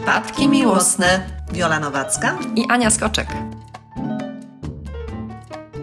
Przypadki miłosne. Wiola Nowacka i Ania Skoczek.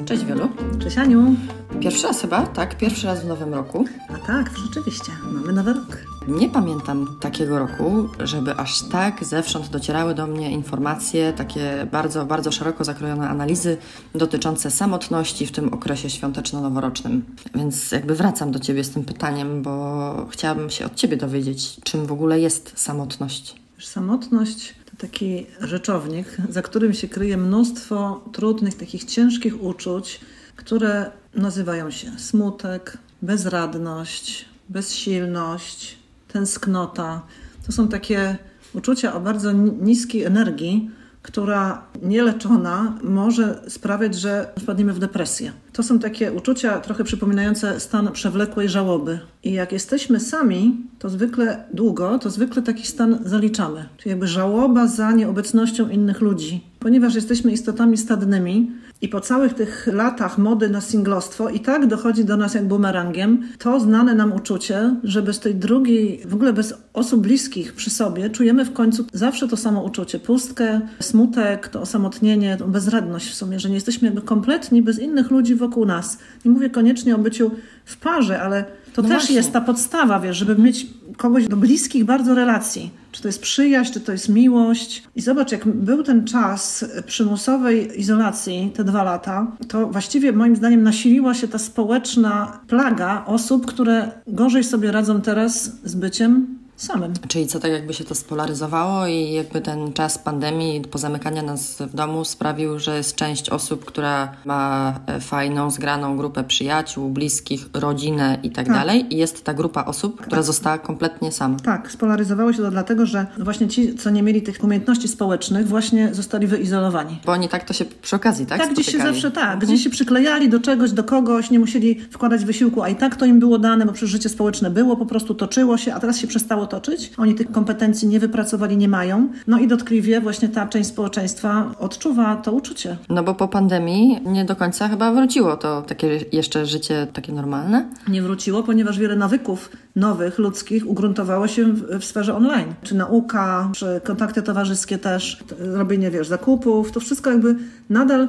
Cześć Wielu. Cześć Aniu. Pierwszy raz chyba, tak? Pierwszy raz w nowym roku. A tak, rzeczywiście. Mamy nowy rok. Nie pamiętam takiego roku, żeby aż tak zewsząd docierały do mnie informacje, takie bardzo, bardzo szeroko zakrojone analizy dotyczące samotności w tym okresie świąteczno-noworocznym. Więc jakby wracam do Ciebie z tym pytaniem, bo chciałabym się od Ciebie dowiedzieć, czym w ogóle jest samotność. Samotność to taki rzeczownik, za którym się kryje mnóstwo trudnych, takich ciężkich uczuć, które nazywają się smutek, bezradność, bezsilność, tęsknota. To są takie uczucia o bardzo niskiej energii, która nieleczona może sprawiać, że wpadniemy w depresję. To są takie uczucia trochę przypominające stan przewlekłej żałoby. I jak jesteśmy sami, to zwykle długo, to zwykle taki stan zaliczamy. Czyli jakby żałoba za nieobecnością innych ludzi. Ponieważ jesteśmy istotami stadnymi, i po całych tych latach mody na singlostwo i tak dochodzi do nas jak bumerangiem to znane nam uczucie, że bez tej drugiej, w ogóle bez osób bliskich przy sobie, czujemy w końcu zawsze to samo uczucie. Pustkę, smutek, to osamotnienie, tą bezradność w sumie, że nie jesteśmy jakby kompletni bez innych ludzi wokół nas. Nie mówię koniecznie o byciu w parze, ale to no też właśnie. jest ta podstawa, wiesz, żeby mieć kogoś do bliskich bardzo relacji. Czy to jest przyjaźń, czy to jest miłość. I zobacz, jak był ten czas przymusowej izolacji, te dwa lata, to właściwie moim zdaniem nasiliła się ta społeczna plaga osób, które gorzej sobie radzą teraz z byciem samym. Czyli co tak jakby się to spolaryzowało i jakby ten czas pandemii, pozamykania nas w domu sprawił, że jest część osób, która ma e, fajną, zgraną grupę przyjaciół, bliskich, rodzinę i tak, tak. dalej i jest ta grupa osób, która tak. została kompletnie sama. Tak, spolaryzowało się to dlatego, że właśnie ci, co nie mieli tych umiejętności społecznych, właśnie zostali wyizolowani. Bo oni tak to się przy okazji, tak? Tak, gdzieś się zawsze tak, mhm. gdzieś się przyklejali do czegoś, do kogoś, nie musieli wkładać wysiłku, a i tak to im było dane, bo przez życie społeczne było, po prostu toczyło się, a teraz się przestało toczyć. Oni tych kompetencji nie wypracowali, nie mają. No i dotkliwie właśnie ta część społeczeństwa odczuwa to uczucie. No bo po pandemii nie do końca chyba wróciło to takie jeszcze życie takie normalne? Nie wróciło, ponieważ wiele nawyków nowych, ludzkich ugruntowało się w, w sferze online. Czy nauka, czy kontakty towarzyskie też, robienie, wiesz, zakupów, to wszystko jakby nadal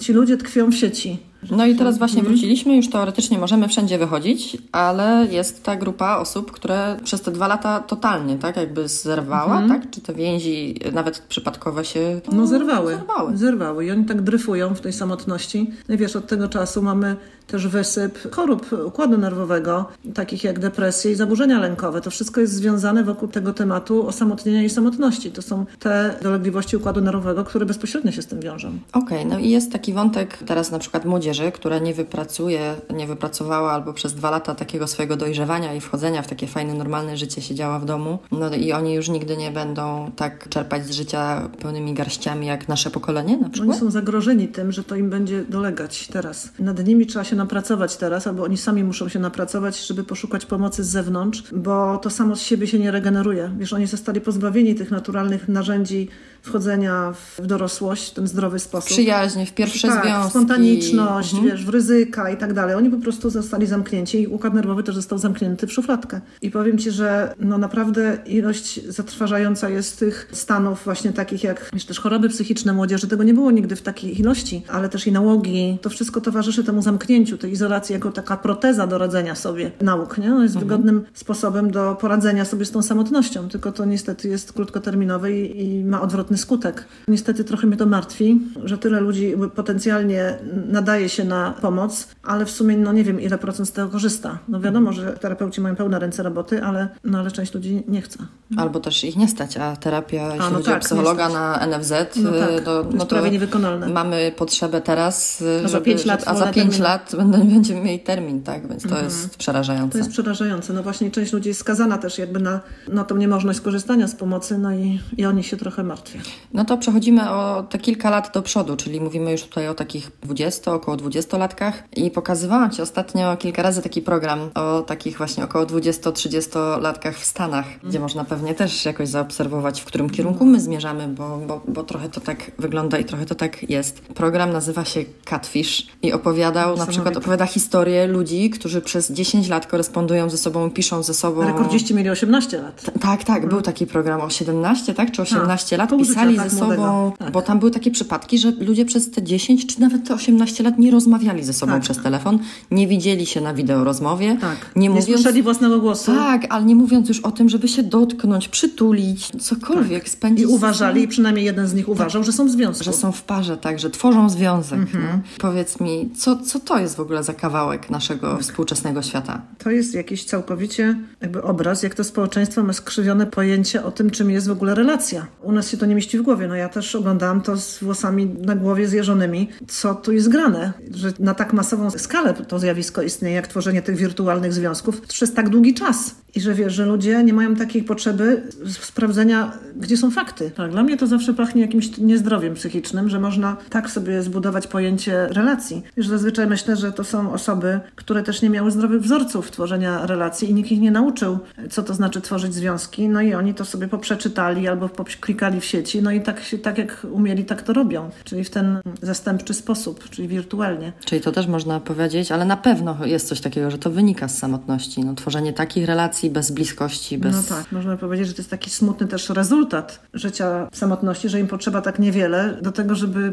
ci ludzie tkwią w sieci. No i teraz właśnie mhm. wróciliśmy, już teoretycznie możemy wszędzie wychodzić, ale jest ta grupa osób, które przez te dwa lata totalnie, tak, jakby zerwała, mhm. tak? Czy te więzi nawet przypadkowe się no, zerwały. zerwały. Zerwały i oni tak dryfują w tej samotności. No i wiesz, od tego czasu mamy też wysyp chorób układu nerwowego, takich jak depresje i zaburzenia lękowe. To wszystko jest związane wokół tego tematu osamotnienia i samotności. To są te dolegliwości układu nerwowego, które bezpośrednio się z tym wiążą. Okej, okay, no i jest taki wątek teraz na przykład młodzieży, która nie wypracuje, nie wypracowała albo przez dwa lata takiego swojego dojrzewania i wchodzenia w takie fajne, normalne życie siedziała w domu. No i oni już nigdy nie będą tak czerpać z życia pełnymi garściami jak nasze pokolenie na przykład. Oni są zagrożeni tym, że to im będzie dolegać teraz. Nad nimi trzeba się napracować teraz, albo oni sami muszą się napracować, żeby poszukać pomocy z zewnątrz, bo to samo z siebie się nie regeneruje. Wiesz, oni zostali pozbawieni tych naturalnych narzędzi wchodzenia w dorosłość w ten zdrowy sposób. Przyjaźnie, w pierwsze tak, związki. spontaniczność, mhm. wiesz, w ryzyka i tak dalej. Oni po prostu zostali zamknięci i układ nerwowy też został zamknięty w szufladkę. I powiem Ci, że no naprawdę ilość zatrważająca jest tych stanów właśnie takich jak, wiesz, też choroby psychiczne młodzieży. Tego nie było nigdy w takiej ilości, ale też i nałogi. To wszystko towarzyszy temu zamknięciu, tej izolacji jako taka proteza do radzenia sobie nauk, nie? No jest mhm. wygodnym sposobem do poradzenia sobie z tą samotnością, tylko to niestety jest krótkoterminowe i, i ma odwrotny skutek. Niestety trochę mnie to martwi, że tyle ludzi potencjalnie nadaje się na pomoc, ale w sumie no nie wiem ile procent z tego korzysta. No wiadomo, że terapeuci mają pełne ręce roboty, ale, no, ale część ludzi nie chce. Albo też ich nie stać, a terapia, jeśli no chodzi tak, o psychologa na NFZ, no, tak. to, no to prawie niewykonalne. Mamy potrzebę teraz, a za 5 lat, a za 5 lat będziemy mieli termin, tak? Więc to mhm. jest przerażające. To jest przerażające. No właśnie część ludzi jest skazana też jakby na, na tą niemożność korzystania z pomocy, no i, i oni się trochę martwią. No to przechodzimy o te kilka lat do przodu, czyli mówimy już tutaj o takich 20, około około dwudziestolatkach i pokazywałam Ci ostatnio kilka razy taki program o takich właśnie około 20-30-latkach w Stanach, gdzie można pewnie też jakoś zaobserwować, w którym kierunku my zmierzamy, bo, bo, bo trochę to tak wygląda i trochę to tak jest. Program nazywa się Catfish i opowiadał, na przykład opowiada historię ludzi, którzy przez 10 lat korespondują ze sobą, piszą ze sobą. Rekordziści mieli 18 lat. T tak, tak, był taki program o 17, tak, czy 18 A, lat, pół życia, pisali tak, ze sobą. Tak. bo tam były takie przypadki, że ludzie przez te 10 czy nawet te 18 lat nie rozmawiali ze sobą Tak. przez telefon, nie widzieli się na wideo rozmowie, Tak. nie Nie, mówiąc... słyszeli własnego głosu. Tak, ale nie mówiąc już o tym, żeby się dotknąć, przytulić, cokolwiek spędzić. I uważali, i przynajmniej jeden z nich uważał, że są w związku. że są w parze, tak, że tworzą związek. Mhm. nie? Powiedz mi, co, co to jest w ogóle za kawałek naszego współczesnego świata? To jest jakiś całkowicie jakby obraz, jak to społeczeństwo ma skrzywione pojęcie o tym, czym jest w ogóle relacja. U nas się to nie mieści w głowie. No ja też oglądałam to z włosami na głowie zjeżonymi. Co tu jest grane? Że na tak masową skalę to zjawisko istnieje, jak tworzenie tych wirtualnych związków przez tak długi czas. I że wiesz, że ludzie nie mają takiej potrzeby sprawdzenia, gdzie są fakty. Tak, dla mnie to zawsze pachnie jakimś niezdrowiem psychicznym, że można tak sobie zbudować pojęcie relacji. Że zazwyczaj myślę, że to są osoby, które też nie miały zdrowych wzorców tworzenia relacji i nikt ich nie nauczył, co to znaczy tworzyć związki. No i oni to sobie poprzeczytali albo klikali w sieci, no i tak, tak jak umieli, tak to robią. Czyli w ten zastępczy sposób, czyli wirtualnie. Czyli to też można powiedzieć, ale na pewno jest coś takiego, że to wynika z samotności. No, tworzenie takich relacji bez bliskości, bez... No tak, można powiedzieć, że to jest taki smutny też rezultat życia w samotności, że im potrzeba tak niewiele do tego, żeby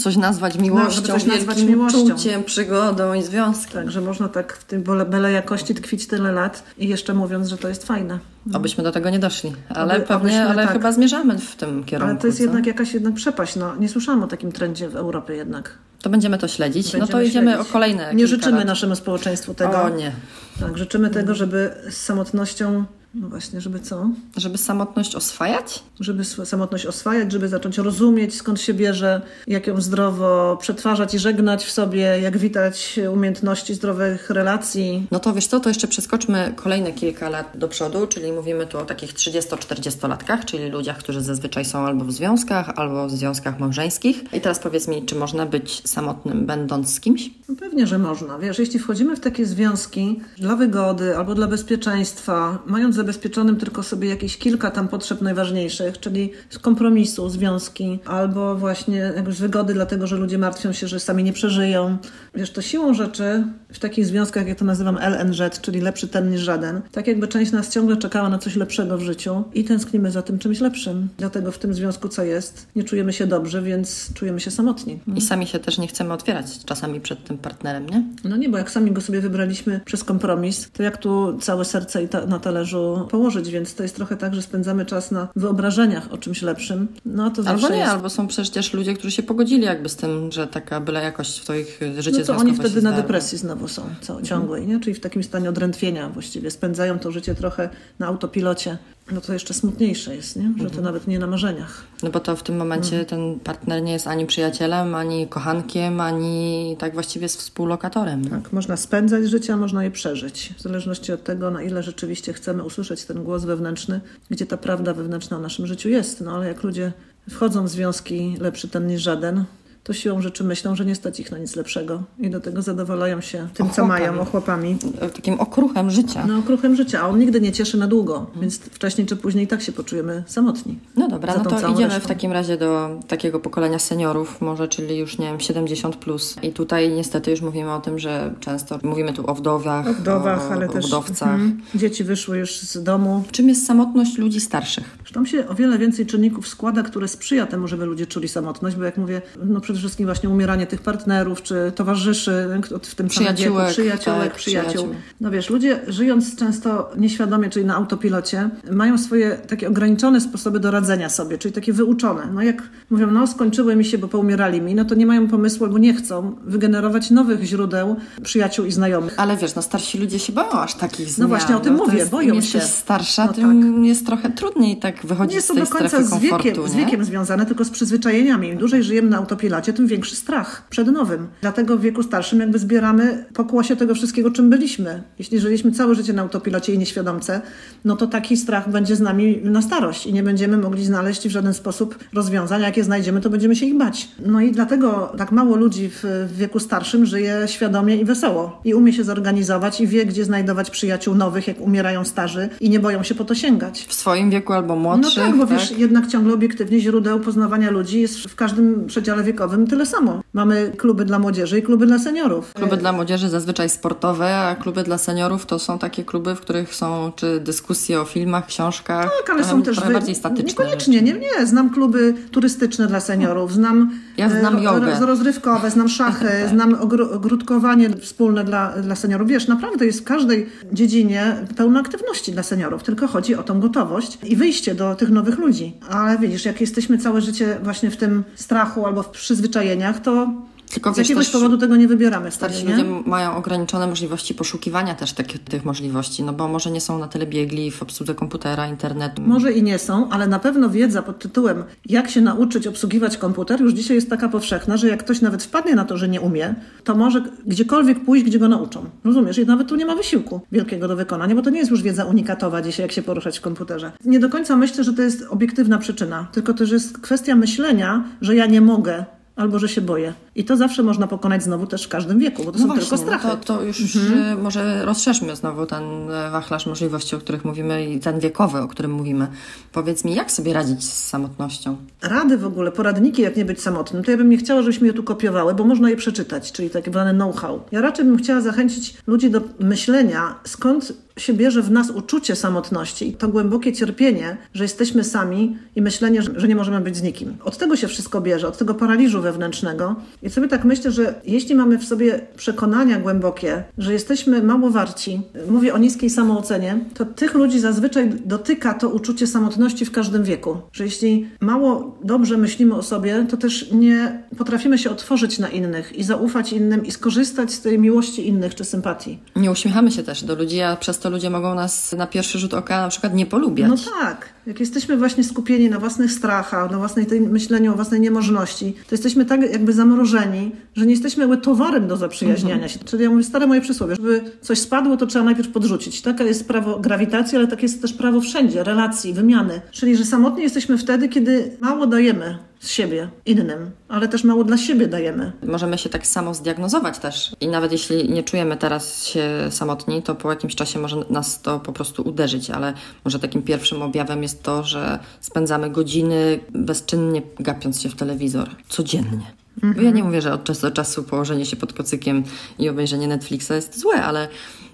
Coś nazwać miłością, żeby coś nazwać miłością. przygodą i związkiem. tak, że można tak w tym bele jakości tkwić tyle lat i jeszcze mówiąc, że to jest fajne. Obyśmy do tego nie doszli, ale Oby- pewnie, obyśmy ale tak. chyba zmierzamy w tym kierunku. Ale to jest co? jednak jakaś jednak przepaść. No, nie słyszałam o takim trendzie w Europie jednak. To będziemy to śledzić. no to Będziemy idziemy śledzić. o kolejne Nie życzymy lat. naszemu społeczeństwu tego. O nie. Tak, życzymy tego, żeby z samotnością, no właśnie, żeby co? Żeby samotność oswajać? Żeby samotność oswajać, żeby zacząć rozumieć, skąd się bierze, jak ją zdrowo przetwarzać i żegnać w sobie, jak witać umiejętności zdrowych relacji. No to wiesz co, to jeszcze przeskoczmy kolejne kilka lat do przodu, czyli mówimy tu o takich 30-40-latkach, czyli ludziach, którzy zazwyczaj są albo w związkach, albo w związkach małżeńskich. I teraz powiedz mi, czy można być samotnym będąc z kimś? No pewnie, że można. Wiesz, jeśli wchodzimy w takie związki dla wygody albo dla bezpieczeństwa, mając zabezpieczonym tylko sobie jakieś kilka tam potrzeb najważniejszych, czyli z kompromisu, związki, albo właśnie jakoś z wygody, dlatego że ludzie martwią się, że sami nie przeżyją. Wiesz, to siłą rzeczy w takich związkach, jak to nazywam LNZ, czyli lepszy ten niż żaden, tak jakby część nas ciągle czekała na coś lepszego w życiu i tęsknimy za tym czymś lepszym. Dlatego w tym związku, co jest, nie czujemy się dobrze, więc czujemy się samotni. I sami się też nie chcemy otwierać czasami przed tym partnerem, nie? No nie, bo jak sami go sobie wybraliśmy przez kompromis, to jak tu całe serce i ta, na talerzu położyć, więc to jest trochę tak, że spędzamy czas na wyobrażeniach o czymś lepszym. No to Albo nie, jest. albo są przecież ludzie, którzy się pogodzili jakby z tym, że taka byle jakość w to ich życie No to oni wtedy na depresji znowu są cał- ciągłej, nie? czyli w takim stanie odrętwienia właściwie. Spędzają to życie trochę na autopilocie. No to jeszcze smutniejsze jest, nie? że to nawet nie na marzeniach. No bo to w tym momencie ten partner nie jest ani przyjacielem, ani kochankiem, ani tak właściwie jest współlokatorem. Tak, można spędzać życie, a można je przeżyć. W zależności od tego, na ile rzeczywiście chcemy usłyszeć ten głos wewnętrzny, gdzie ta prawda wewnętrzna o naszym życiu jest. No ale jak ludzie wchodzą w związki lepszy ten niż żaden, to siłą rzeczy myślą, że nie stać ich na nic lepszego i do tego zadowalają się tym, co mają, ochłapami. Takim okruchem życia. No, okruchem życia, a on nigdy nie cieszy na długo, więc wcześniej czy później tak się poczujemy samotni. No dobra, no to idziemy resztą. w takim razie do takiego pokolenia seniorów, może, czyli już nie wiem, 70 plus. I tutaj niestety już mówimy o tym, że często mówimy tu o wdowach, O wdowach, o, ale o też wdowcach. mhm. dzieci wyszły już z domu. Czym jest samotność ludzi starszych? Tam się o wiele więcej czynników składa, które sprzyja temu, żeby ludzie czuli samotność, bo jak mówię, no przede wszystkim właśnie umieranie tych partnerów, czy towarzyszy w tym samym wieku, Przyjaciółek, tak, przyjaciół. No wiesz, ludzie żyjąc często nieświadomie, czyli na autopilocie, mają swoje takie ograniczone sposoby do radzenia sobie, czyli takie wyuczone. No jak mówią, no skończyły mi się, bo poumierali mi, no to nie mają pomysłu albo nie chcą wygenerować nowych źródeł przyjaciół i znajomych. Ale wiesz, no starsi ludzie się boją aż takich zmian. właśnie o tym to mówię, jest, boją im się. starsza, No tym jest trochę trudniej tak wychodzić Nie z tej do końca strefy z wiekiem, komfortu, z nie? wiekiem związane, tylko z przyzwyczajeniami. Im dłużej żyjemy na autopilocie, zasadzie, tym większy strach przed nowym. Dlatego w wieku starszym jakby zbieramy pokłosie tego wszystkiego, czym byliśmy. Jeśli żyliśmy całe życie na autopilocie i nieświadomce, no to taki strach będzie z nami na starość i nie będziemy mogli znaleźć w żaden sposób rozwiązań. Jak je znajdziemy, to będziemy się ich bać. No i dlatego tak mało ludzi w wieku starszym żyje świadomie i wesoło i umie się zorganizować i wie, gdzie znajdować przyjaciół nowych, jak umierają starzy i nie boją się po to sięgać. W swoim wieku albo młodszych. No tak, bo tak? wiesz, jednak ciągle obiektywnie źródeł poznawania ludzi jest w każdym przedziale wiekowym tyle samo. Mamy kluby dla młodzieży i kluby dla seniorów. Kluby dla młodzieży zazwyczaj sportowe, a kluby dla seniorów to są takie kluby, w których są czy dyskusje o filmach, książkach. Tak, ale są też wy... bardziej statyczne. Niekoniecznie, nie, nie. Znam kluby turystyczne dla seniorów, znam, ja znam e, jogę. rozrywkowe, znam szachy, znam ogródkowanie wspólne dla, dla seniorów. Wiesz, naprawdę jest w każdej dziedzinie pełno aktywności dla seniorów, tylko chodzi o tą gotowość i wyjście do tych nowych ludzi. Ale widzisz, jak jesteśmy całe życie właśnie w tym strachu albo w przyzwyczajeniach, to tylko z jakiegoś powodu tego nie wybieramy. Starsi ludzie mają ograniczone możliwości poszukiwania też takich, tych możliwości, no bo może nie są na tyle biegli w obsłudze komputera, internetu. Może i nie są, ale na pewno wiedza pod tytułem jak się nauczyć obsługiwać komputer już dzisiaj jest taka powszechna, że jak ktoś nawet wpadnie na to, że nie umie, to może gdziekolwiek pójść, gdzie go nauczą. Rozumiesz? I nawet tu nie ma wysiłku wielkiego do wykonania, bo to nie jest już wiedza unikatowa dzisiaj, jak się poruszać w komputerze. Nie do końca myślę, że to jest obiektywna przyczyna, tylko też jest kwestia myślenia, że ja nie mogę albo że się boję. I to zawsze można pokonać znowu też w każdym wieku, bo to no są właśnie, tylko strachy. No to, to już mhm. Y, może rozszerzmy znowu ten e, wachlarz możliwości, o których mówimy i ten wiekowy, o którym mówimy. Powiedz mi, jak sobie radzić z samotnością? Rady w ogóle, poradniki, jak nie być samotnym, to ja bym nie chciała, żebyśmy je tu kopiowały, bo można je przeczytać, czyli tak zwane know-how. Ja raczej bym chciała zachęcić ludzi do myślenia, skąd się bierze w nas uczucie samotności i to głębokie cierpienie, że jesteśmy sami i myślenie, że nie możemy być z nikim. Od tego się wszystko bierze, od tego paraliżu wewnętrznego. I sobie tak myślę, że jeśli mamy w sobie przekonania głębokie, że jesteśmy mało warci, mówię o niskiej samoocenie, to tych ludzi zazwyczaj dotyka to uczucie samotności w każdym wieku. Że jeśli mało dobrze myślimy o sobie, to też nie potrafimy się otworzyć na innych i zaufać innym i skorzystać z tej miłości innych czy sympatii. Nie uśmiechamy się też do ludzi, a przez to ludzie mogą nas na pierwszy rzut oka na przykład nie polubiać. No tak. Jak jesteśmy właśnie skupieni na własnych strachach, na własnej tej myśleniu o własnej niemożności, to jesteśmy tak jakby zamrożeni, że nie jesteśmy towarem do zaprzyjaźniania mhm. się. Czyli ja mówię stare moje przysłowie, żeby coś spadło, to trzeba najpierw podrzucić. Takie jest prawo grawitacji, ale takie jest też prawo wszędzie, relacji, wymiany. Czyli, że samotni jesteśmy wtedy, kiedy mało dajemy z siebie innym, ale też mało dla siebie dajemy. Możemy się tak samo zdiagnozować też i nawet jeśli nie czujemy teraz się samotni, to po jakimś czasie może nas to po prostu uderzyć, ale może takim pierwszym objawem jest to, że spędzamy godziny bezczynnie gapiąc się w telewizor codziennie. Bo ja nie mówię, że od czasu do czasu położenie się pod kocykiem i obejrzenie Netflixa jest złe, ale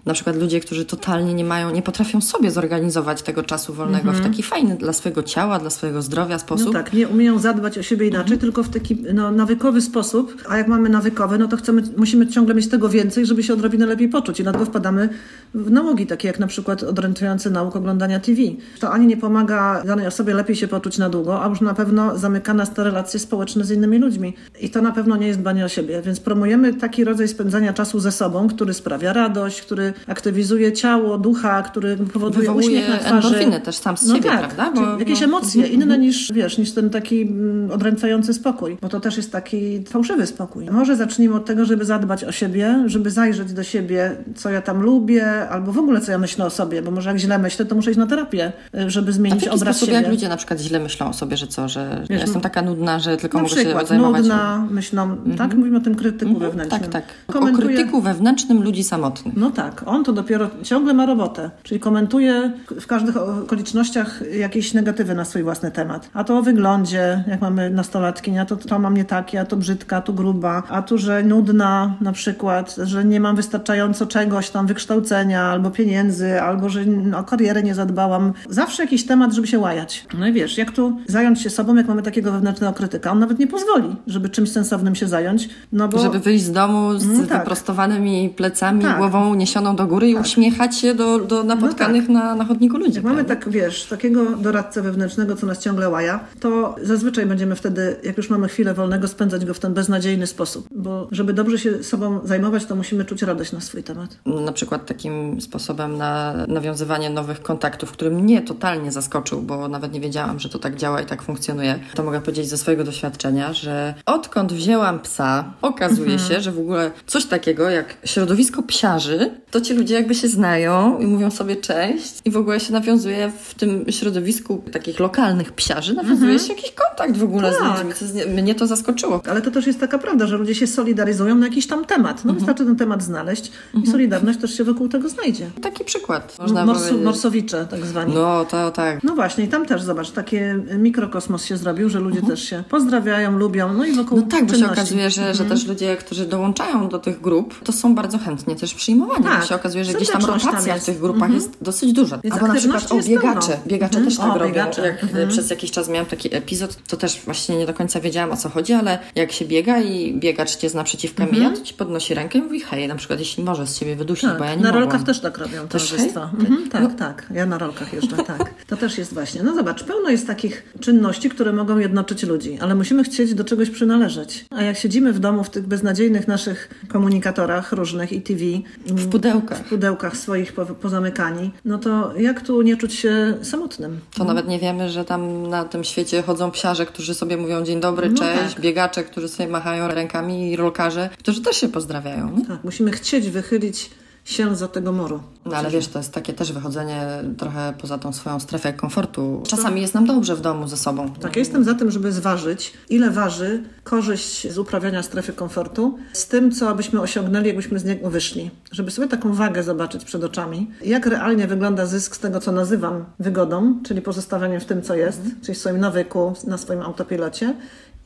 na przykład ludzie, którzy totalnie nie mają, nie potrafią sobie zorganizować tego czasu wolnego w mhm. taki fajny dla swojego ciała, dla swojego zdrowia sposób. No tak, nie umieją zadbać o siebie inaczej, mhm. tylko w taki no, nawykowy sposób, a jak mamy nawykowy, no to chcemy, musimy ciągle mieć tego więcej, żeby się odrobinę lepiej poczuć i dlatego wpadamy w nałogi, takie jak na przykład odrętwiający nauk oglądania TV. To ani nie pomaga danej osobie lepiej się poczuć na długo, a już na pewno zamyka nas te relacje społeczne z innymi ludźmi. I to na pewno nie jest dbanie o siebie, więc promujemy taki rodzaj spędzania czasu ze sobą, który sprawia radość, który aktywizuje ciało, ducha, który powoduje Wywołuje uśmiech na twarzy. endorfiny też sam z no siebie, tak, prawda? Bo, jakieś no, emocje mm, inne mm. niż, wiesz, niż ten taki mm, odręcający spokój, bo to też jest taki fałszywy spokój. Może zacznijmy od tego, żeby zadbać o siebie, żeby zajrzeć do siebie, co ja tam lubię, albo w ogóle co ja myślę o sobie, bo może jak źle myślę, to muszę iść na terapię, żeby zmienić A w obraz sposób, siebie. jak ludzie na przykład źle myślą o sobie, że co, że wiesz, jestem taka nudna, że tylko mogę przykład, się zajmować... nudna, myślą, mm-hmm. tak? Mówimy o tym krytyku mm-hmm. wewnętrznym. Tak, tak. Komentuje... O krytyku wewnętrznym ludzi samotnych. No tak, on to dopiero ciągle ma robotę, czyli komentuje w każdych okolicznościach jakieś negatywy na swój własny temat. A to o wyglądzie, jak mamy nastolatki, a to, to mam nie takie, a to brzydka, a to gruba, a tu, że nudna na przykład, że nie mam wystarczająco czegoś tam, wykształcenia albo pieniędzy, albo że o karierę nie zadbałam. Zawsze jakiś temat, żeby się łajać. No i wiesz, jak tu zająć się sobą, jak mamy takiego wewnętrznego krytyka? On nawet nie pozwoli, żeby czymś sensownym się zająć. No bo... Żeby wyjść z domu z no tak. wyprostowanymi plecami, tak. głową uniesioną ręką do góry i uśmiechać się do, do napotkanych no tak. na, na chodniku ludzi. Jak mamy tak, wiesz, takiego doradcę wewnętrznego, co nas ciągle łaja, to zazwyczaj będziemy wtedy, jak już mamy chwilę wolnego, spędzać go w ten beznadziejny sposób. Bo żeby dobrze się sobą zajmować, to musimy czuć radość na swój temat. Na przykład takim sposobem na nawiązywanie nowych kontaktów, który mnie totalnie zaskoczył, bo nawet nie wiedziałam, że to tak działa i tak funkcjonuje, to mogę powiedzieć ze swojego doświadczenia, że odkąd wzięłam psa, okazuje mhm. się, że w ogóle coś takiego jak środowisko psiarzy, to ci ludzie jakby się znają i mówią sobie cześć i w ogóle się nawiązuje w tym środowisku takich lokalnych psiarzy, nawiązuje mhm. się jakiś kontakt w ogóle tak. z ludźmi. Co mnie to zaskoczyło. Ale to też jest taka prawda, że ludzie się solidaryzują na jakiś tam temat. No mhm. wystarczy ten temat znaleźć i mhm. solidarność też się wokół tego znajdzie. Taki przykład. Można Morsu, morsowicze tak zwani. No, to tak. No właśnie i tam też zobacz, takie mikrokosmos się zrobił, że ludzie też się pozdrawiają, lubią, no i wokół No tak, bo się okazuje, że, że też ludzie, którzy dołączają do tych grup, to są bardzo chętnie też przyjmowani. Tak. Się okazuje, że gdzieś tam rotacja tam w tych grupach jest dosyć duża. Więc Albo na przykład o biegacze. Biegacze też tak o, robią. Biegacze. Jak mhm. przez jakiś czas miałam taki epizod, to też właśnie nie do końca wiedziałam o co chodzi, ale jak się biega i biegacz cię zna przeciwko mhm. mija, to ci podnosi rękę i mówi hej, na przykład jeśli możesz z siebie wydusić, tak. bo ja nie Na mogłam. rolkach też tak robią towarzystwa. Mhm. Tak, no. tak. Ja na rolkach jeżdżę, tak. To też jest właśnie. No zobacz, pełno jest takich czynności, które mogą jednoczyć ludzi, ale musimy chcieć do czegoś przynależeć. A jak siedzimy w domu w tych beznadziejnych naszych komunikatorach różnych i TV, w pudełkach, w pudełkach swoich pozamykani, no to jak tu nie czuć się samotnym? To no. nawet nie wiemy, że tam na tym świecie chodzą psiarze, którzy sobie mówią dzień dobry, no cześć, tak. biegacze, którzy sobie machają rękami i rolkarze, którzy też się pozdrawiają. Nie? Tak, musimy chcieć wychylić się za tego moru. No ale wiesz, to jest takie też wychodzenie trochę poza tą swoją strefę komfortu. Czasami jest nam dobrze w domu ze sobą. Tak, ja jestem za tym, żeby zważyć, ile waży korzyść z uprawiania strefy komfortu z tym, co byśmy osiągnęli, jakbyśmy z niego wyszli. Żeby sobie taką wagę zobaczyć przed oczami, jak realnie wygląda zysk z tego, co nazywam wygodą, czyli pozostawianiem w tym, co jest, czyli w swoim nawyku, na swoim autopilocie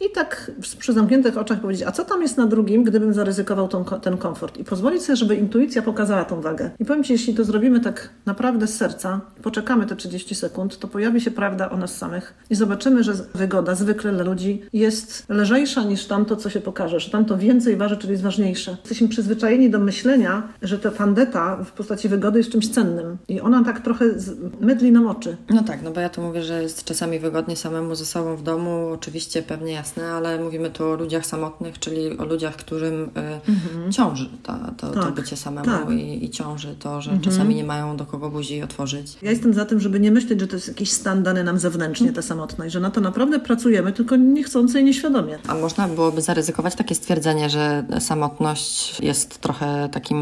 i tak przy zamkniętych oczach powiedzieć, a co tam jest na drugim, gdybym zaryzykował tą, ten komfort i pozwolić sobie, żeby intuicja pokazała tą wagę. I powiem Ci, jeśli to zrobimy tak naprawdę z serca, poczekamy te 30 sekund, to pojawi się prawda o nas samych i zobaczymy, że wygoda zwykle dla ludzi jest lżejsza niż tamto, co się pokaże, że tamto więcej waży, czyli jest ważniejsze. Jesteśmy przyzwyczajeni do myślenia, że ta tandeta w postaci wygody jest czymś cennym i ona tak trochę mydli nam oczy. No tak, no bo ja to mówię, że jest czasami wygodnie samemu ze sobą w domu, oczywiście pewnie jasne jasne, ale mówimy tu o ludziach samotnych, czyli o ludziach, którym y, mhm. ciąży to, to, tak, to bycie samemu tak. i, i, ciąży to, że mhm. czasami nie mają do kogo buzi otworzyć. Ja jestem za tym, żeby nie myśleć, że to jest jakiś stan dany nam zewnętrznie, ta samotność, że na to naprawdę pracujemy, tylko niechcący i nieświadomie. A można byłoby zaryzykować takie stwierdzenie, że samotność jest trochę takim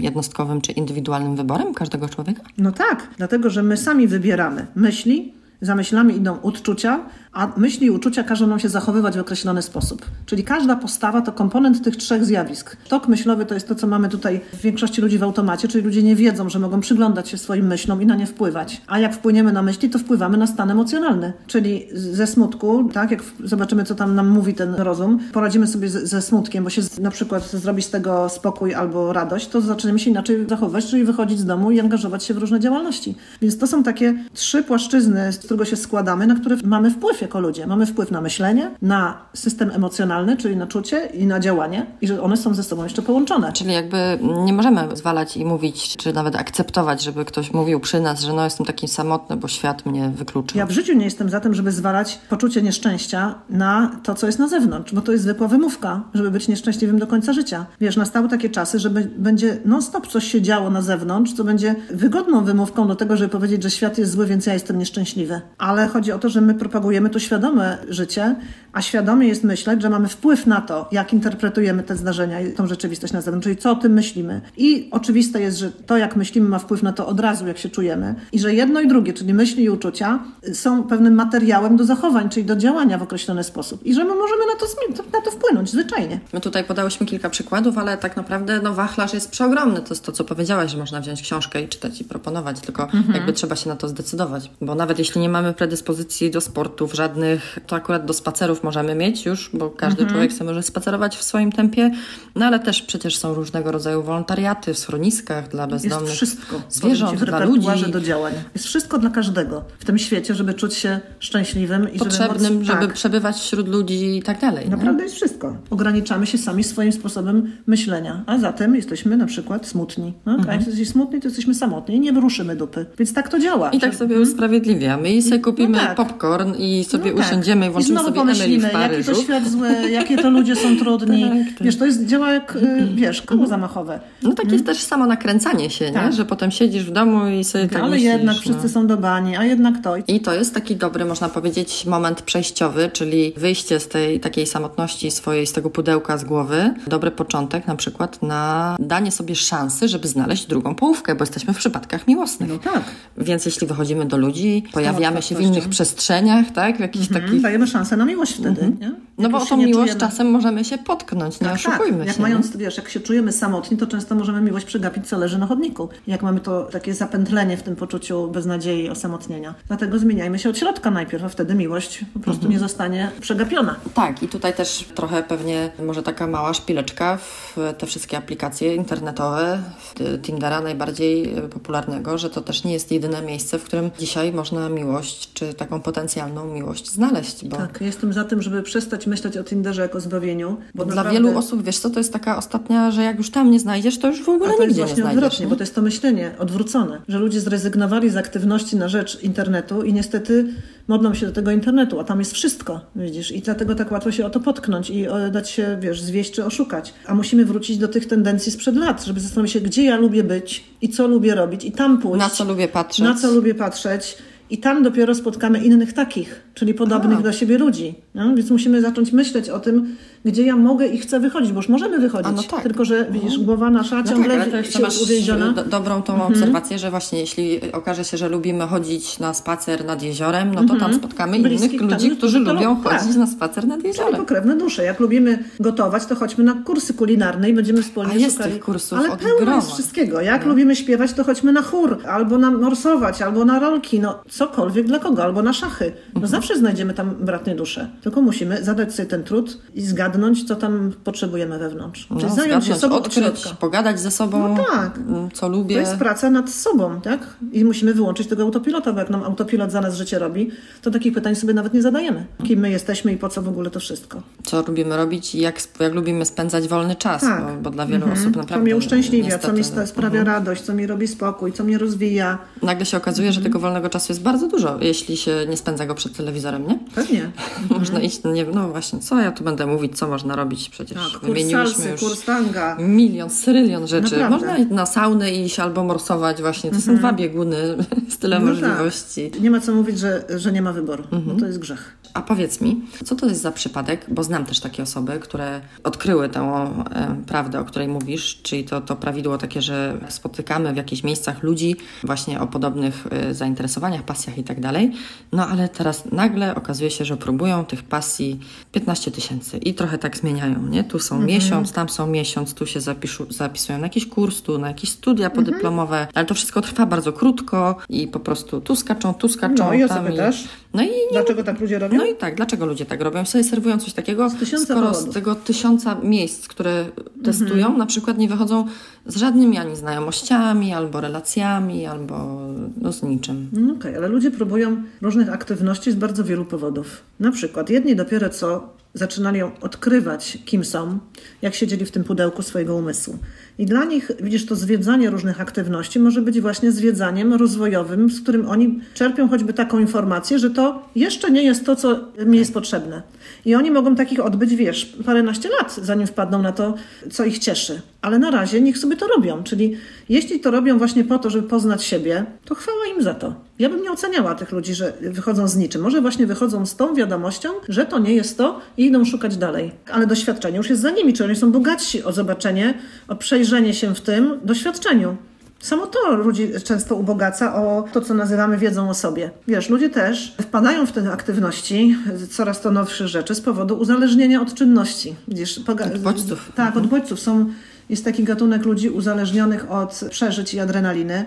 jednostkowym czy indywidualnym wyborem każdego człowieka? No tak, dlatego że my sami wybieramy myśli, za myślami idą odczucia, a myśli i uczucia każą nam się zachowywać w określony sposób. Czyli każda postawa to komponent tych trzech zjawisk. Tok myślowy to jest to, co mamy tutaj w większości ludzi w automacie, czyli ludzie nie wiedzą, że mogą przyglądać się swoim myślom i na nie wpływać. A jak wpłyniemy na myśli, to wpływamy na stan emocjonalny. Czyli ze smutku, tak, jak zobaczymy, co tam nam mówi ten rozum, poradzimy sobie ze smutkiem, bo się na przykład zrobi z tego spokój albo radość, to zaczniemy się inaczej zachowywać, czyli wychodzić z domu i angażować się w różne działalności. Więc to są takie trzy płaszczyzny, z którego się składamy, na które mamy wpływ jako ludzie. Mamy wpływ na myślenie, na system emocjonalny, czyli na czucie i na działanie i że one są ze sobą jeszcze połączone. Czyli jakby nie możemy zwalać i mówić, czy nawet akceptować, żeby ktoś mówił przy nas, że no jestem taki samotny, bo świat mnie wykluczył. Ja w życiu nie jestem za tym, żeby zwalać poczucie nieszczęścia na to, co jest na zewnątrz, bo to jest zwykła wymówka, żeby być nieszczęśliwym do końca życia. Wiesz, nastały takie czasy, że będzie non-stop coś się działo na zewnątrz, co będzie wygodną wymówką do tego, żeby powiedzieć, że świat jest zły, więc ja jestem nieszczęśliwy. Ale chodzi o to, że my propagujemy to świadome życie, a świadomie jest myśleć, że mamy wpływ na to, jak interpretujemy te zdarzenia i tą rzeczywistość na zewnątrz, czyli co o tym myślimy. I oczywiste jest, że to, jak myślimy, ma wpływ na to od razu, jak się czujemy, i że jedno i drugie, czyli myśli i uczucia, są pewnym materiałem do zachowań, czyli do działania w określony sposób. I że my możemy na to, na to wpłynąć, zwyczajnie. My tutaj podałyśmy kilka przykładów, ale tak naprawdę no, wachlarz jest przeogromny. To jest to, co powiedziałaś, że można wziąć książkę i czytać i proponować, tylko mhm. jakby trzeba się na to zdecydować. Bo nawet jeśli nie nie mamy predyspozycji do sportów żadnych, to akurat do spacerów możemy mieć już, bo każdy Mhm. człowiek sobie może spacerować w swoim tempie, no ale też przecież są różnego rodzaju wolontariaty w schroniskach dla Jest bezdomnych wszystko zwierząt, dla ludzi. do działań. Jest wszystko dla każdego w tym świecie, żeby czuć się szczęśliwym i potrzebnym, żeby, móc, żeby tak, przebywać wśród ludzi i tak dalej. nie? Naprawdę jest wszystko. Ograniczamy się sami swoim sposobem myślenia, a zatem jesteśmy na przykład smutni. No? A Mhm. jak jesteśmy smutni, to jesteśmy samotni i nie ruszymy dupy. Więc tak to działa. I tak sobie usprawiedliwiamy i sobie kupimy No tak. popcorn i sobie No tak. usiądziemy i I włączymy znowu sobie pomyślimy, jaki to świat zły, jakie to ludzie są trudni. Tak, tak. Wiesz, to jest działa jak, y, wiesz, koło zamachowe. No takie jest też samo nakręcanie się, nie? Tak. że potem siedzisz w domu i sobie tak Ale myślisz, jednak no. wszyscy są do bani, a jednak to. I to jest taki dobry, można powiedzieć, moment przejściowy, czyli wyjście z tej takiej samotności swojej, z tego pudełka z głowy. Dobry początek na przykład na danie sobie szansy, żeby znaleźć drugą połówkę, bo jesteśmy w przypadkach miłosnych. No tak. Więc jeśli wychodzimy do ludzi, pojawiamy się w innych przestrzeniach, tak? W jakichś Mhm. takich... Dajemy szansę na miłość wtedy. Nie? No bo o tą nie miłość czujemy- czasem możemy się potknąć, nie Tak, oszukujmy tak. Jak się. mając, wiesz, jak się czujemy samotni, to często możemy miłość przegapić, co leży na chodniku. Jak mamy to takie zapętlenie w tym poczuciu beznadziei osamotnienia. Dlatego zmieniajmy się od środka najpierw, a wtedy miłość po prostu Mhm. nie zostanie przegapiona. Tak, i tutaj też trochę pewnie może taka mała szpileczka w te wszystkie aplikacje internetowe, w Tindera najbardziej popularnego, że to też nie jest jedyne miejsce, w którym dzisiaj można miłość, czy taką potencjalną miłość znaleźć, bo Tak, jestem za tym, żeby przestać myśleć o Tinderze jako zbawieniu. Bo dla naprawdę- wielu osób, wiesz co, to jest taka ostatnia, że jak już tam nie znajdziesz, to już w ogóle nigdzie nie znajdziesz. odwrotnie, nie? bo to jest to myślenie odwrócone, że ludzie zrezygnowali z aktywności na rzecz internetu i niestety modlą się do tego internetu, a tam jest wszystko, widzisz, i dlatego tak łatwo się o to potknąć i dać się, wiesz, zwieść czy oszukać. A musimy wrócić do tych tendencji sprzed lat, żeby zastanowić się, gdzie ja lubię być i co lubię robić i tam pójść. Na co lubię patrzeć. Na co lubię patrzeć. I tam dopiero spotkamy innych takich, czyli podobnych A. do siebie ludzi. No? Więc musimy zacząć myśleć o tym, gdzie ja mogę i chcę wychodzić, bo już możemy wychodzić. No tak. Tylko, że widzisz, głowa nasza No ciągle tak, ale to jeszcze się masz uwięziona. do, dobrą tą Mhm. obserwację, że właśnie jeśli okaże się, że lubimy chodzić na spacer nad jeziorem, no to tam spotkamy Mhm. Bliskich innych tam, ludzi, którzy to- lubią tak. chodzić na spacer nad Czyli jeziorem. pokrewne dusze. Jak lubimy gotować, to chodźmy na kursy kulinarne i będziemy wspólnie A jest szukali. tych kursów Ale pełno jest wszystkiego. Jak lubimy śpiewać, to chodźmy na chór, albo na morsować, albo na rolki, no cokolwiek dla kogo, albo na szachy. No Mhm. zawsze znajdziemy tam bratnie dusze. Tylko musimy zadać sobie ten trud i zgadnąć, co tam potrzebujemy wewnątrz. Czyli No, zająć się sobą od odkryć, środka. pogadać ze sobą, No tak. m, co To lubię. jest praca nad sobą, tak? I musimy wyłączyć tego autopilota, bo jak nam autopilot za nas życie robi, to takich pytań sobie nawet nie zadajemy. Kim my jesteśmy i po co w ogóle to wszystko. co lubimy robić i jak, jak lubimy spędzać wolny czas, Tak. bo, bo dla wielu osób Co naprawdę mnie uszczęśliwia, co mi niestety, sta- sprawia mhm. radość, co mi robi spokój, co mnie rozwija. Nagle się okazuje, Mhm. że tego wolnego czasu jest bardzo dużo, jeśli się nie spędza go przed telewizorem, nie? Pewnie. Można iść, nie wiem, no właśnie, co ja tu będę mówić, co można robić, przecież Tak, kurs wymieniłyśmy salsy, kurs tanga. milion, syrylion rzeczy. Naprawdę. Można na saunę iść albo morsować właśnie, to są dwa bieguny, jest tyle No możliwości. Tak. Nie ma co mówić, że, że nie ma wyboru, Mhm. bo to jest grzech. A powiedz mi, co to jest za przypadek, bo znam też takie osoby, które odkryły tę e, prawdę, o której mówisz, czyli to, to prawidło takie, że spotykamy w jakichś miejscach ludzi właśnie o podobnych e, zainteresowaniach, pasjach i tak dalej, no ale teraz nagle okazuje się, że próbują tych pasji 15 tysięcy i trochę tak zmieniają, nie? Tu są Mhm. miesiąc, tam są miesiąc, tu się zapiszu, zapisują na jakiś kurs, tu na jakieś studia podyplomowe, Mhm. ale to wszystko trwa bardzo krótko i po prostu tu skaczą, tu skaczą, No i o co pytasz? No i nie Dlaczego tak ludzie robią? no i tak, dlaczego ludzie tak robią? Sobie serwują coś takiego, tysiąca skoro powodów. Mhm. z tego tysiąca miejsc, które testują, na przykład nie wychodzą z żadnymi ani znajomościami, albo relacjami, albo no z niczym. No Okej, ale ludzie próbują różnych aktywności z bardzo wielu powodów. Na przykład jedni dopiero co zaczynali odkrywać, kim są, jak siedzieli w tym pudełku swojego umysłu. I dla nich, widzisz, to zwiedzanie różnych aktywności może być właśnie zwiedzaniem rozwojowym, z którym oni czerpią choćby taką informację, że to jeszcze nie jest to, co mi jest potrzebne. I oni mogą takich odbyć, wiesz, paręnaście lat, zanim wpadną na to, co ich cieszy. Ale na razie niech sobie to robią. Czyli jeśli to robią właśnie po to, żeby poznać siebie, to chwała im za to. Ja bym nie oceniała tych ludzi, że wychodzą z niczym. Może właśnie wychodzą z tą wiadomością, że to nie jest to i idą szukać dalej. Ale doświadczenie już jest za nimi, czy oni są bogatsi o zobaczenie, o przejrzenie się w tym doświadczeniu. Samo to ludzi często ubogaca o to, co nazywamy wiedzą o sobie. Wiesz, ludzie też wpadają w te aktywności, coraz to nowsze rzeczy z powodu uzależnienia od czynności. Widzisz, poga- Od bodźców. Tak, od bodźców. Są, jest taki gatunek ludzi uzależnionych od przeżyć i adrenaliny.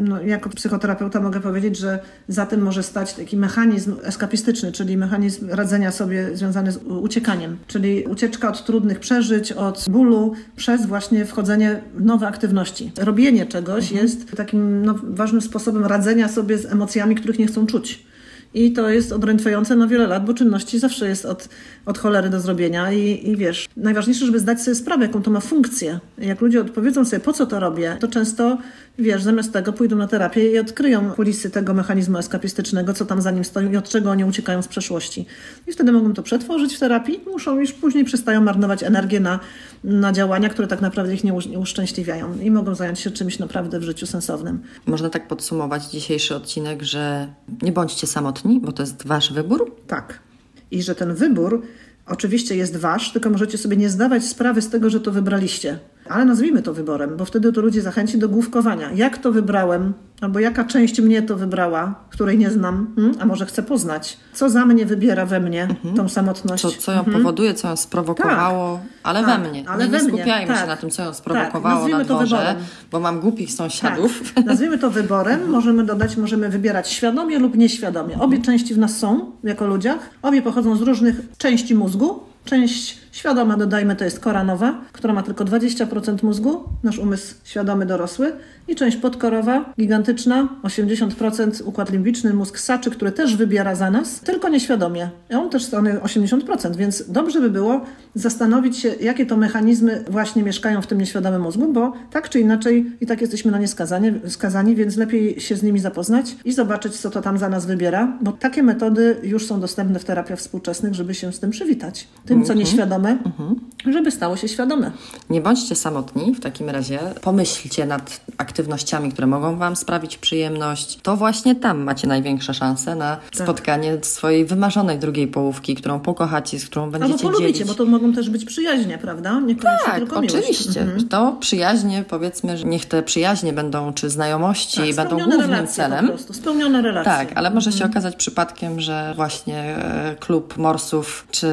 No, jako psychoterapeuta mogę powiedzieć, że za tym może stać taki mechanizm eskapistyczny, czyli mechanizm radzenia sobie związany z uciekaniem, czyli ucieczka od trudnych przeżyć, od bólu przez właśnie wchodzenie w nowe aktywności. Robienie czegoś mhm. jest takim no, ważnym sposobem radzenia sobie z emocjami, których nie chcą czuć. I to jest odrętwiające na wiele lat, bo czynności zawsze jest od, od cholery do zrobienia i, i wiesz, najważniejsze, żeby zdać sobie sprawę, jaką to ma funkcję. Jak ludzie odpowiedzą sobie, po co to robię, to często, wiesz, zamiast tego pójdą na terapię i odkryją kulisy tego mechanizmu eskapistycznego, co tam za nim stoi i od czego oni uciekają z przeszłości. I wtedy mogą to przetworzyć w terapii, muszą już później przestają marnować energię na, na działania, które tak naprawdę ich nie, nie uszczęśliwiają i mogą zająć się czymś naprawdę w życiu sensownym. Można tak podsumować dzisiejszy odcinek, że nie bądźcie samotni, bo to jest wasz wybór. Tak i że ten wybór oczywiście jest wasz, tylko możecie sobie nie zdawać sprawy z tego, że to wybraliście. Ale nazwijmy to wyborem, bo wtedy to ludzi zachęci do główkowania. Jak to wybrałem, albo jaka część mnie to wybrała, której nie znam, hmm? a może chcę poznać. Co za mnie wybiera we mnie mhm. tą samotność. Co, co ją mhm. powoduje, co ją sprowokowało, tak, ale tak, we mnie. Ale nie, we nie skupiajmy mnie. się tak. na tym, co ją sprowokowało tak, na dworze, bo mam głupich sąsiadów. Tak. Nazwijmy to wyborem. Możemy dodać, możemy wybierać świadomie lub nieświadomie. Obie części w nas są, jako ludziach. Obie pochodzą z różnych części mózgu. Część świadoma, dodajmy, to jest kora nowa, która ma tylko 20% mózgu, nasz umysł świadomy dorosły, i część podkorowa, gigantyczna, 80% układ limbiczny, mózg saczy, który też wybiera za nas, tylko nieświadomie. I on też stanowi 80%, więc dobrze by było zastanowić się, jakie to mechanizmy właśnie mieszkają w tym nieświadomym mózgu, bo tak czy inaczej i tak jesteśmy na nie skazani, skazani więc lepiej się z nimi zapoznać i zobaczyć, co to tam za nas wybiera, bo takie metody już są dostępne w terapiach współczesnych, żeby się z tym przywitać. Tym, co mhm. Nieświadome, mhm. żeby stało się świadome. Nie bądźcie samotni w takim razie. Pomyślcie nad aktywnościami, które mogą Wam sprawić przyjemność. To właśnie tam macie największe szanse na tak. spotkanie swojej wymarzonej drugiej połówki, którą pokochacie, z którą będziecie Albo polubicie, dzielić. bo to mogą też być przyjaźnie, prawda? Nie tak, tylko oczywiście. Mhm. To przyjaźnie, powiedzmy, że niech te przyjaźnie będą, czy znajomości tak, będą głównym celem. Po prostu, spełnione relacje. Tak, ale może się mhm. okazać przypadkiem, że właśnie e, klub morsów, czy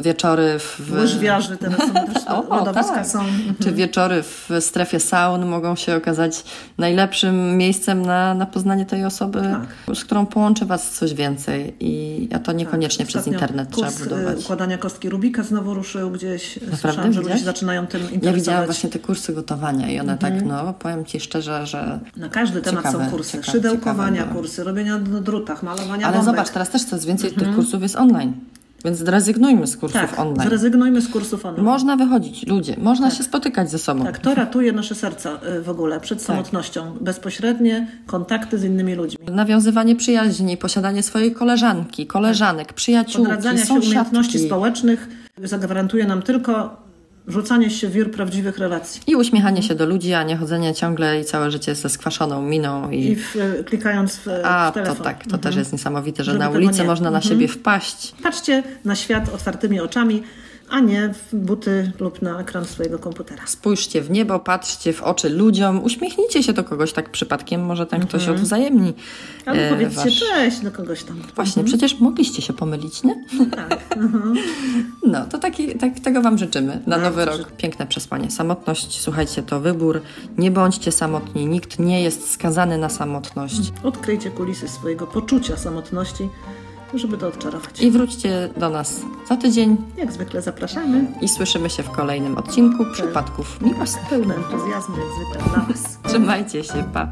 wieczory w... Łyżwiarzy teraz są też, o, tak. są. Mhm. Czy wieczory w strefie saun mogą się okazać najlepszym miejscem na, na poznanie tej osoby, tak. z którą połączy Was coś więcej. I a to niekoniecznie tak. przez internet trzeba budować. układania kostki Rubika znowu ruszył gdzieś. Naprawdę? Że ludzie zaczynają tym interesować. Ja widziałam właśnie te kursy gotowania i one tak, mhm. tak, no powiem Ci szczerze, że Na każdy temat są kursy. Ciekawe, Szydełkowania ciekawe, kursy, robienia na drutach, malowania Ale bombek. zobacz, teraz też coraz więcej mhm. tych kursów jest online. Więc zrezygnujmy z kursów tak, online. Zrezygnujmy z kursów online. Można wychodzić, ludzie, można tak. się spotykać ze sobą. Tak, to ratuje nasze serca y, w ogóle przed tak. samotnością. Bezpośrednie kontakty z innymi ludźmi. Nawiązywanie przyjaźni, posiadanie swojej koleżanki, koleżanek, przyjaciółki, Odradzania się umiejętności społecznych zagwarantuje nam tylko rzucanie się wir prawdziwych relacji. I uśmiechanie się do ludzi, a nie chodzenie ciągle i całe życie ze skwaszoną miną. I, I w, klikając w, a, w telefon. to tak, to mhm. też jest niesamowite, że Żeby na ulicy można na mhm. siebie wpaść. Patrzcie na świat otwartymi oczami a nie w buty lub na ekran swojego komputera. Spójrzcie w niebo, patrzcie w oczy ludziom, uśmiechnijcie się do kogoś tak przypadkiem, może ktoś mhm. odwzajemni. Albo e, powiedzcie wasz... cześć do kogoś tam. Właśnie, mhm. przecież mogliście się pomylić, nie? Tak. Mhm. No, to taki, tak, tego Wam życzymy na nowy rok. Piękne przesłanie. Samotność, słuchajcie, to wybór. Nie bądźcie samotni, nikt nie jest skazany na samotność. Odkryjcie kulisy swojego poczucia samotności żeby to odczarować. I wróćcie do nas za tydzień. Jak zwykle zapraszamy. I słyszymy się w kolejnym odcinku Przypadków Miłosnych. Pełne entuzjazmu jak zwykle dla Was. Trzymajcie się, pa.